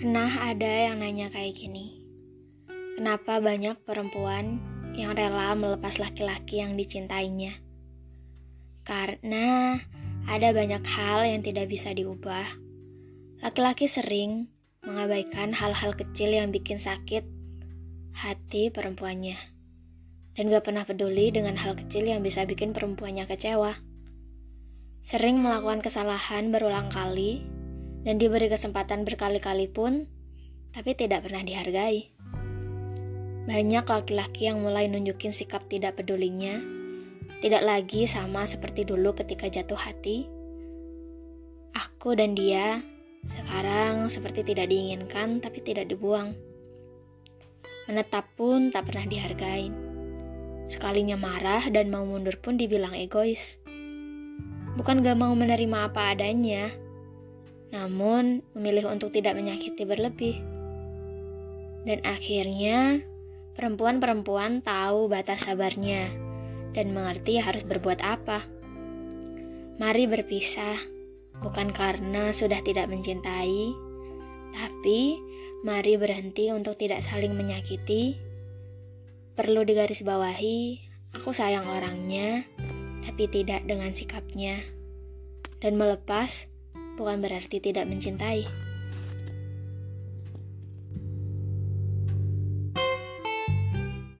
Pernah ada yang nanya kayak gini. Kenapa banyak perempuan yang rela melepas laki-laki yang dicintainya? Karena ada banyak hal yang tidak bisa diubah. Laki-laki sering mengabaikan hal-hal kecil yang bikin sakit hati perempuannya. Dan gak pernah peduli dengan hal kecil yang bisa bikin perempuannya kecewa. Sering melakukan kesalahan berulang kali dan diberi kesempatan berkali-kali pun, tapi tidak pernah dihargai. Banyak laki-laki yang mulai nunjukin sikap tidak pedulinya, tidak lagi sama seperti dulu ketika jatuh hati. Aku dan dia sekarang seperti tidak diinginkan tapi tidak dibuang. Menetap pun tak pernah dihargai. Sekalinya marah dan mau mundur pun dibilang egois. Bukan gak mau menerima apa adanya, namun memilih untuk tidak menyakiti berlebih. Dan akhirnya, perempuan-perempuan tahu batas sabarnya dan mengerti harus berbuat apa. Mari berpisah, bukan karena sudah tidak mencintai, tapi mari berhenti untuk tidak saling menyakiti. Perlu digarisbawahi, aku sayang orangnya, tapi tidak dengan sikapnya. Dan melepas bukan berarti tidak mencintai.